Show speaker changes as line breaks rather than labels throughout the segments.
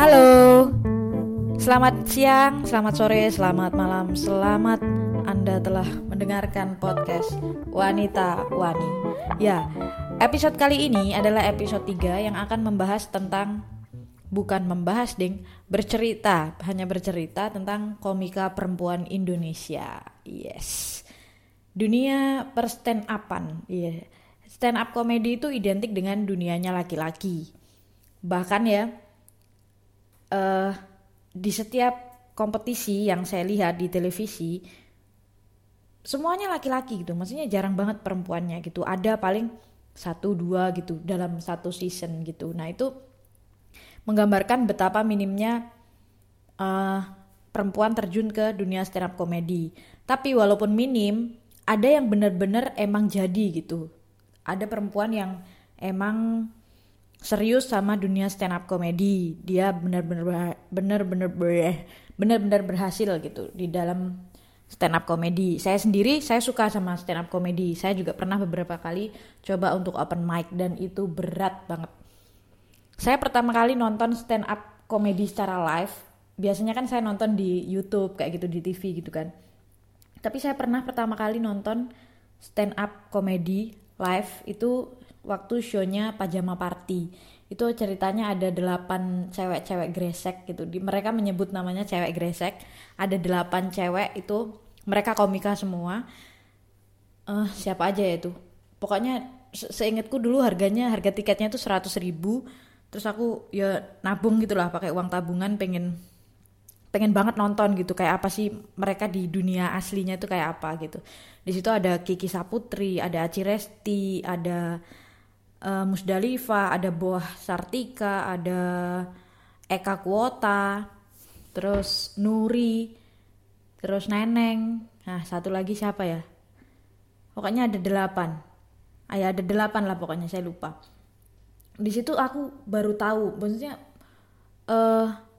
Halo, selamat siang, selamat sore, selamat malam, selamat Anda telah mendengarkan podcast Wanita Wani. Ya, episode kali ini adalah episode 3 yang akan membahas tentang bukan membahas ding, bercerita, hanya bercerita tentang komika perempuan Indonesia. Yes. Dunia per stand upan. Iya. Yeah. Stand up komedi itu identik dengan dunianya laki-laki. Bahkan ya, uh, di setiap kompetisi yang saya lihat di televisi semuanya laki-laki gitu. Maksudnya jarang banget perempuannya gitu. Ada paling satu dua gitu dalam satu season gitu. Nah itu menggambarkan betapa minimnya uh, perempuan terjun ke dunia stand up komedi. Tapi walaupun minim ada yang benar-benar emang jadi gitu. Ada perempuan yang emang serius sama dunia stand up komedi. Dia benar-benar benar-benar benar-benar berhasil gitu di dalam stand up komedi. Saya sendiri saya suka sama stand up komedi. Saya juga pernah beberapa kali coba untuk open mic dan itu berat banget. Saya pertama kali nonton stand up komedi secara live. Biasanya kan saya nonton di YouTube kayak gitu di TV gitu kan. Tapi saya pernah pertama kali nonton stand up komedi live itu waktu shownya Pajama Party. Itu ceritanya ada delapan cewek-cewek gresek gitu. Di mereka menyebut namanya cewek gresek. Ada delapan cewek itu mereka komika semua. Uh, siapa aja ya itu? Pokoknya se seingatku dulu harganya harga tiketnya itu seratus ribu. Terus aku ya nabung gitulah pakai uang tabungan pengen pengen banget nonton gitu. Kayak apa sih mereka di dunia aslinya itu kayak apa gitu. Di situ ada Kiki Saputri ada Aci Resti ada uh, Musdalifah, ada Boah Sartika, ada Eka Kuota, terus Nuri, terus Neneng. Nah, satu lagi siapa ya? Pokoknya ada delapan. Ah, ya, ada delapan lah pokoknya saya lupa. Di situ aku baru tahu, maksudnya eh uh,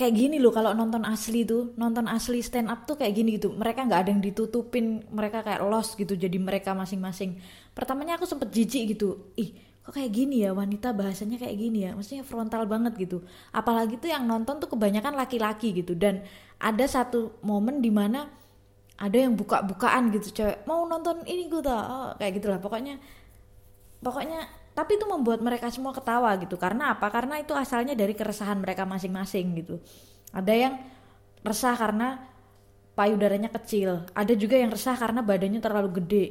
kayak gini loh kalau nonton asli tuh nonton asli stand up tuh kayak gini gitu. Mereka nggak ada yang ditutupin mereka kayak lost gitu jadi mereka masing-masing. Pertamanya aku sempet jijik gitu ih kok kayak gini ya? Wanita bahasanya kayak gini ya? Maksudnya frontal banget gitu. Apalagi tuh yang nonton tuh kebanyakan laki-laki gitu. Dan ada satu momen di mana ada yang buka-bukaan gitu cewek mau nonton ini gue tuh oh, kayak gitulah. Pokoknya pokoknya tapi itu membuat mereka semua ketawa gitu. Karena apa? Karena itu asalnya dari keresahan mereka masing-masing gitu. Ada yang resah karena payudaranya kecil. Ada juga yang resah karena badannya terlalu gede.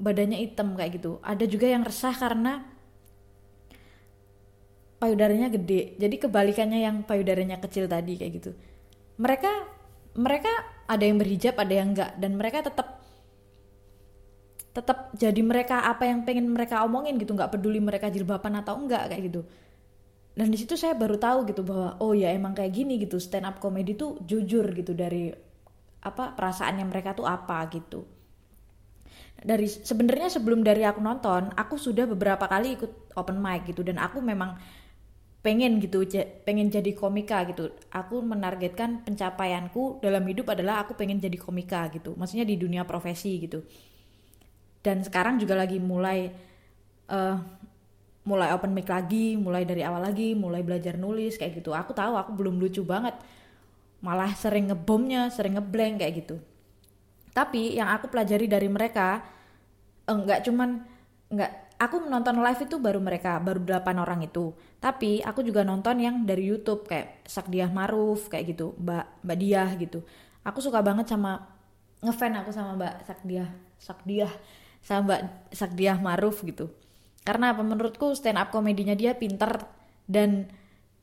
Badannya hitam kayak gitu. Ada juga yang resah karena payudaranya gede. Jadi kebalikannya yang payudaranya kecil tadi kayak gitu. Mereka mereka ada yang berhijab ada yang enggak. Dan mereka tetap tetap jadi mereka apa yang pengen mereka omongin gitu nggak peduli mereka jilbaban atau enggak kayak gitu. Dan di situ saya baru tahu gitu bahwa oh ya emang kayak gini gitu stand up comedy tuh jujur gitu dari apa perasaannya mereka tuh apa gitu. Dari sebenarnya sebelum dari aku nonton aku sudah beberapa kali ikut open mic gitu dan aku memang pengen gitu pengen jadi komika gitu. Aku menargetkan pencapaianku dalam hidup adalah aku pengen jadi komika gitu maksudnya di dunia profesi gitu dan sekarang juga lagi mulai uh, mulai open mic lagi mulai dari awal lagi mulai belajar nulis kayak gitu. Aku tahu aku belum lucu banget. Malah sering ngebomnya sering ngeblank kayak gitu. Tapi yang aku pelajari dari mereka enggak cuman enggak aku menonton live itu baru mereka baru 8 orang itu. Tapi aku juga nonton yang dari YouTube kayak Sakdiah Maruf kayak gitu Mbak Mbak Diah gitu. Aku suka banget sama ngefan aku sama Mbak Sakdiah Sakdiah sama Mbak Sakdiah Maruf gitu. Karena apa? Menurutku stand up komedinya dia pinter dan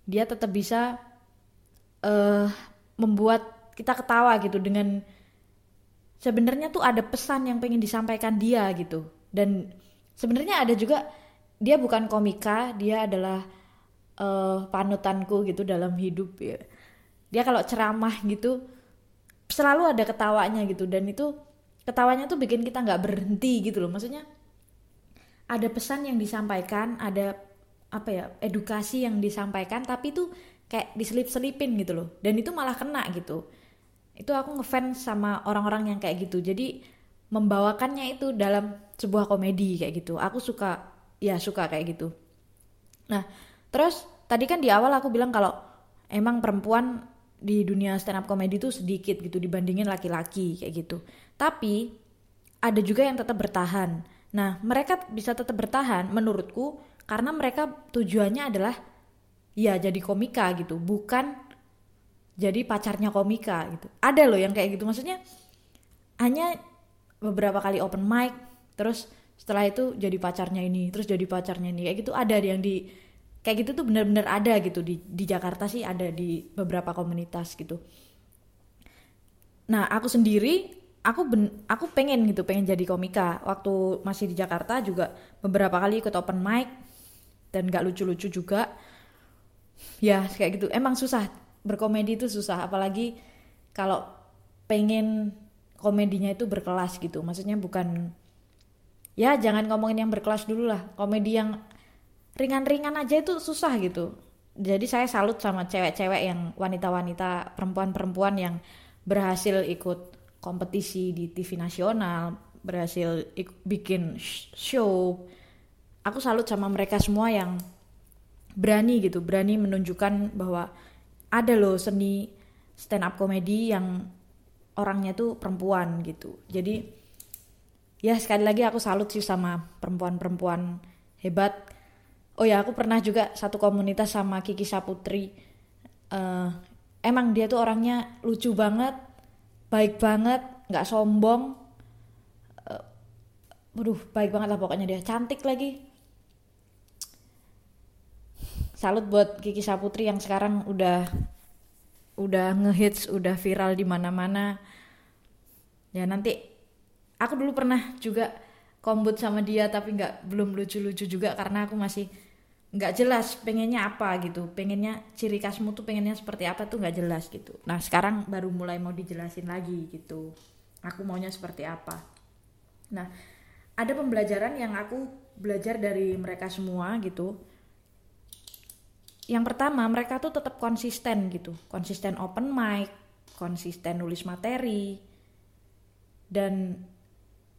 dia tetap bisa uh, membuat kita ketawa gitu dengan sebenarnya tuh ada pesan yang pengen disampaikan dia gitu. Dan sebenarnya ada juga dia bukan komika dia adalah uh, panutanku gitu dalam hidup ya. Dia kalau ceramah gitu selalu ada ketawanya gitu dan itu ketawanya tuh bikin kita nggak berhenti gitu loh. Maksudnya ada pesan yang disampaikan ada apa ya edukasi yang disampaikan tapi tuh kayak diselip-selipin gitu loh. Dan itu malah kena gitu. Itu aku ngefans sama orang-orang yang kayak gitu. Jadi membawakannya itu dalam sebuah komedi kayak gitu. Aku suka ya suka kayak gitu. Nah terus tadi kan di awal aku bilang kalau emang perempuan di dunia stand up comedy itu sedikit gitu dibandingin laki-laki kayak gitu. Tapi ada juga yang tetap bertahan. Nah, mereka bisa tetap bertahan menurutku karena mereka tujuannya adalah ya jadi komika gitu, bukan jadi pacarnya komika gitu. Ada loh yang kayak gitu. Maksudnya hanya beberapa kali open mic terus setelah itu jadi pacarnya ini, terus jadi pacarnya ini kayak gitu ada yang di kayak gitu tuh bener-bener ada gitu di di Jakarta sih ada di beberapa komunitas gitu nah aku sendiri aku ben, aku pengen gitu pengen jadi komika. Waktu masih di Jakarta juga beberapa kali ikut open mic dan gak lucu-lucu juga. Ya kayak gitu. Emang susah. Berkomedi itu susah. Apalagi kalau pengen komedinya itu berkelas gitu. Maksudnya bukan ya jangan ngomongin yang berkelas dulu lah. Komedi yang ringan-ringan aja itu susah gitu. Jadi saya salut sama cewek-cewek yang wanita-wanita perempuan-perempuan yang berhasil ikut kompetisi di TV nasional berhasil bikin show. Aku salut sama mereka semua yang berani gitu berani menunjukkan bahwa ada loh seni stand up comedy yang orangnya tuh perempuan gitu. Jadi ya sekali lagi aku salut sih sama perempuan-perempuan hebat. Oh ya aku pernah juga satu komunitas sama Kiki Saputri. Uh, emang dia tuh orangnya lucu banget baik banget nggak sombong. Uh, waduh baik banget lah pokoknya dia. Cantik lagi. Salut buat Kiki Saputri yang sekarang udah udah ngehits udah viral di mana-mana. Ya nanti aku dulu pernah juga kombut sama dia tapi nggak belum lucu-lucu juga karena aku masih nggak jelas pengennya apa gitu. Pengennya ciri khasmu tuh pengennya seperti apa tuh nggak jelas gitu. Nah sekarang baru mulai mau dijelasin lagi gitu. Aku maunya seperti apa. Nah ada pembelajaran yang aku belajar dari mereka semua gitu. Yang pertama mereka tuh tetap konsisten gitu. Konsisten open mic konsisten nulis materi dan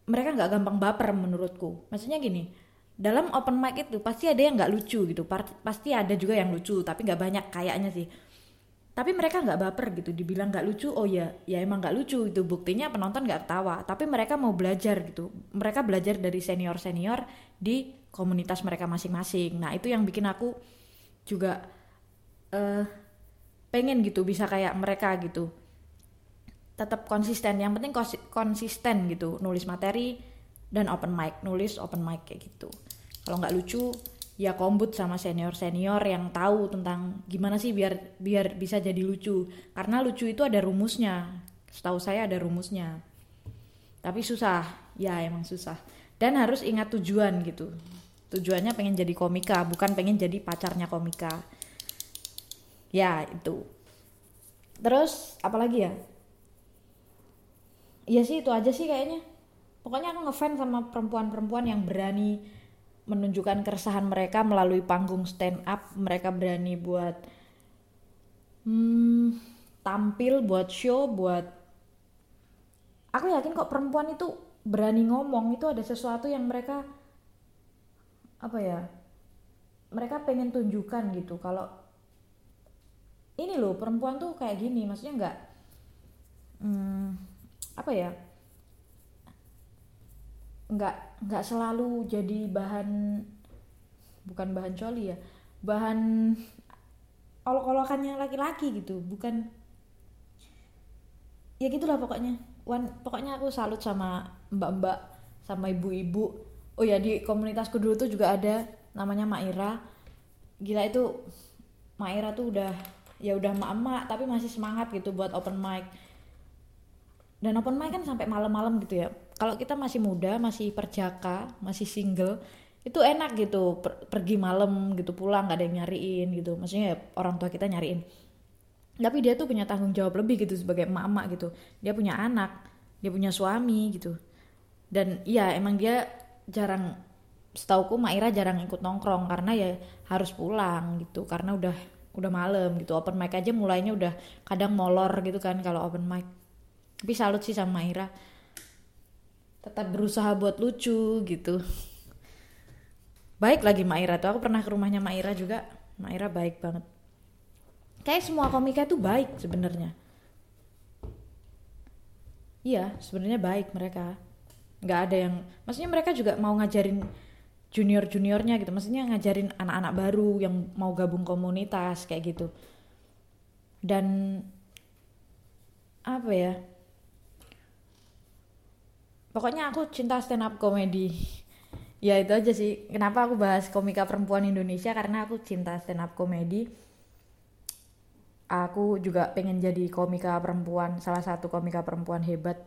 mereka nggak gampang baper menurutku. Maksudnya gini dalam open mic itu pasti ada yang nggak lucu gitu. Pasti ada juga yang lucu tapi nggak banyak kayaknya sih. Tapi mereka nggak baper gitu dibilang nggak lucu oh ya ya emang nggak lucu itu buktinya penonton nggak ketawa tapi mereka mau belajar gitu. Mereka belajar dari senior senior di komunitas mereka masing-masing. Nah itu yang bikin aku juga uh, pengen gitu bisa kayak mereka gitu. Tetap konsisten yang penting konsisten gitu. Nulis materi dan open mic nulis open mic kayak gitu kalau nggak lucu ya kombut sama senior senior yang tahu tentang gimana sih biar biar bisa jadi lucu. Karena lucu itu ada rumusnya. Setahu saya ada rumusnya. Tapi susah. Ya emang susah. Dan harus ingat tujuan gitu. Tujuannya pengen jadi komika bukan pengen jadi pacarnya komika. Ya itu. Terus apalagi ya? Iya sih itu aja sih kayaknya. Pokoknya aku ngefans sama perempuan-perempuan yang berani menunjukkan keresahan mereka melalui panggung stand up. Mereka berani buat hmm, tampil buat show buat aku yakin kok perempuan itu berani ngomong. Itu ada sesuatu yang mereka apa ya mereka pengen tunjukkan gitu. Kalau ini loh perempuan tuh kayak gini. Maksudnya nggak hmm, apa ya nggak nggak selalu jadi bahan bukan bahan coli ya bahan olok-olokannya laki-laki gitu bukan. Ya gitulah pokoknya. Wan, pokoknya aku salut sama mbak-mbak sama ibu-ibu. Oh ya di komunitasku dulu tuh juga ada namanya Maira. Gila itu Maira tuh udah ya udah emak-emak tapi masih semangat gitu buat open mic. Dan open mic kan sampai malam-malam gitu ya kalau kita masih muda masih perjaka masih single itu enak gitu. Per pergi malam gitu pulang gak ada yang nyariin gitu. Maksudnya ya, orang tua kita nyariin. Tapi dia tuh punya tanggung jawab lebih gitu sebagai emak-emak gitu. Dia punya anak dia punya suami gitu. Dan iya emang dia jarang setauku Maira jarang ikut nongkrong karena ya harus pulang gitu. Karena udah udah malam gitu. Open mic aja mulainya udah kadang molor gitu kan kalau open mic. Tapi salut sih sama Maira tetap berusaha buat lucu gitu. Baik lagi Maira tuh aku pernah ke rumahnya Maira juga. Maira baik banget. Kayak semua komika itu baik sebenarnya. Iya sebenarnya baik mereka. Nggak ada yang maksudnya mereka juga mau ngajarin junior juniornya gitu. Maksudnya ngajarin anak-anak baru yang mau gabung komunitas kayak gitu. Dan apa ya pokoknya aku cinta stand up comedy ya itu aja sih. Kenapa aku bahas komika perempuan Indonesia? Karena aku cinta stand up comedy aku juga pengen jadi komika perempuan salah satu komika perempuan hebat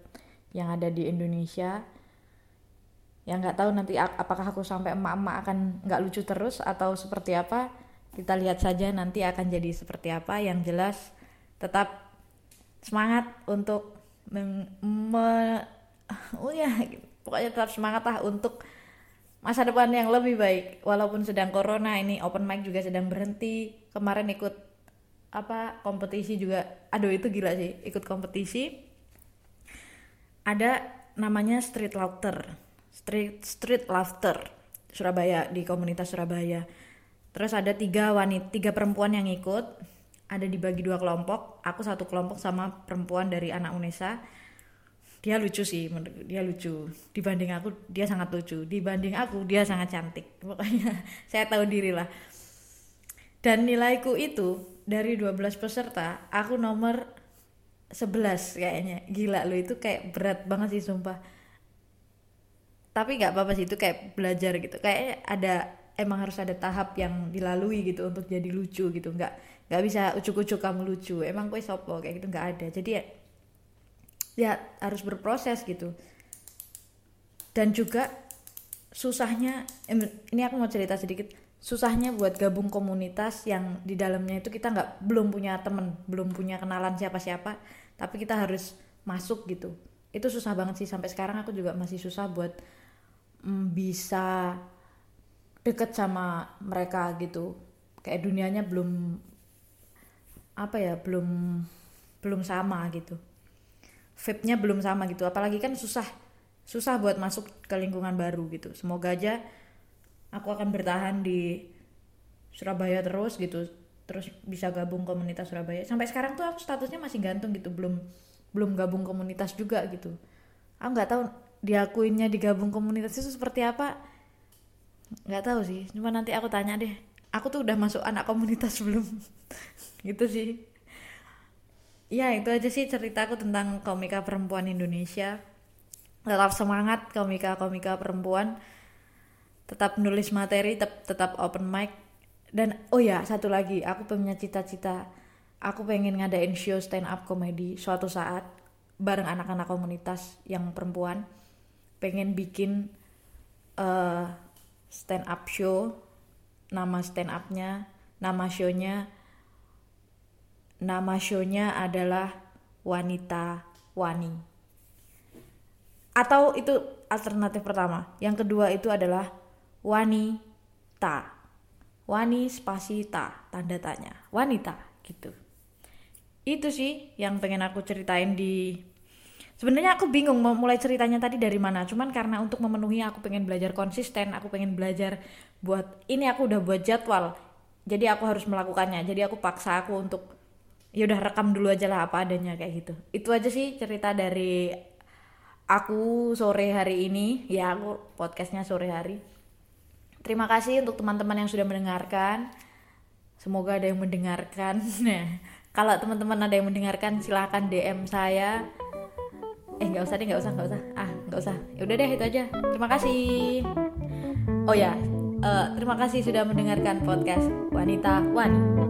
yang ada di Indonesia. Yang nggak tahu nanti apakah aku sampai emak-emak akan nggak lucu terus atau seperti apa. Kita lihat saja nanti akan jadi seperti apa. Yang jelas tetap semangat untuk me oh ya pokoknya tetap semangat lah untuk masa depan yang lebih baik. Walaupun sedang corona ini open mic juga sedang berhenti. Kemarin ikut apa kompetisi juga. Aduh itu gila sih ikut kompetisi. Ada namanya street laughter. Street street laughter Surabaya di komunitas Surabaya. Terus ada tiga wanita tiga perempuan yang ikut. Ada dibagi dua kelompok. Aku satu kelompok sama perempuan dari anak Unesa dia lucu sih dia lucu. Dibanding aku dia sangat lucu. Dibanding aku dia sangat cantik. Pokoknya saya tahu diri lah dan nilaiku itu dari 12 peserta aku nomor 11 kayaknya. Gila lo itu kayak berat banget sih sumpah. Tapi nggak apa-apa sih itu kayak belajar gitu. Kayak ada emang harus ada tahap yang dilalui gitu untuk jadi lucu gitu. Nggak nggak bisa ucuk-ucuk kamu lucu. Emang kue sopo kayak gitu nggak ada. Jadi ya, harus berproses gitu. Dan juga susahnya ini aku mau cerita sedikit. Susahnya buat gabung komunitas yang di dalamnya itu kita nggak belum punya temen belum punya kenalan siapa-siapa tapi kita harus masuk gitu. Itu susah banget sih sampai sekarang aku juga masih susah buat mm, bisa deket sama mereka gitu. Kayak dunianya belum apa ya belum belum sama gitu vape-nya belum sama gitu. Apalagi kan susah susah buat masuk ke lingkungan baru gitu. Semoga aja aku akan bertahan di Surabaya terus gitu. Terus bisa gabung komunitas Surabaya. Sampai sekarang tuh aku statusnya masih gantung gitu. Belum belum gabung komunitas juga gitu. Aku nggak tahu diakuinnya digabung komunitas itu seperti apa. Nggak tahu sih. Cuma nanti aku tanya deh. Aku tuh udah masuk anak komunitas belum? Gitu sih ya itu aja sih ceritaku tentang komika perempuan Indonesia. Tetap semangat komika-komika perempuan. Tetap nulis materi tetap, tetap open mic. Dan oh ya satu lagi aku punya cita-cita. Aku pengen ngadain show stand up comedy suatu saat bareng anak-anak komunitas yang perempuan. Pengen bikin uh, stand up show nama stand upnya nama shownya nama shownya adalah wanita wani. Atau itu alternatif pertama. Yang kedua itu adalah wanita. Wani spasi ta tanda tanya. Wanita gitu. Itu sih yang pengen aku ceritain di sebenarnya aku bingung mau mulai ceritanya tadi dari mana. Cuman karena untuk memenuhi aku pengen belajar konsisten aku pengen belajar buat ini aku udah buat jadwal. Jadi aku harus melakukannya. Jadi aku paksa aku untuk ya udah rekam dulu aja lah apa adanya kayak gitu. Itu aja sih cerita dari aku sore hari ini. Ya aku podcastnya sore hari. Terima kasih untuk teman-teman yang sudah mendengarkan. Semoga ada yang mendengarkan. Nah kalau teman-teman ada yang mendengarkan silahkan DM saya. Eh nggak usah deh nggak usah nggak usah. Ah nggak usah. Ya udah deh itu aja. Terima kasih. Oh ya uh, terima kasih sudah mendengarkan podcast wanita wani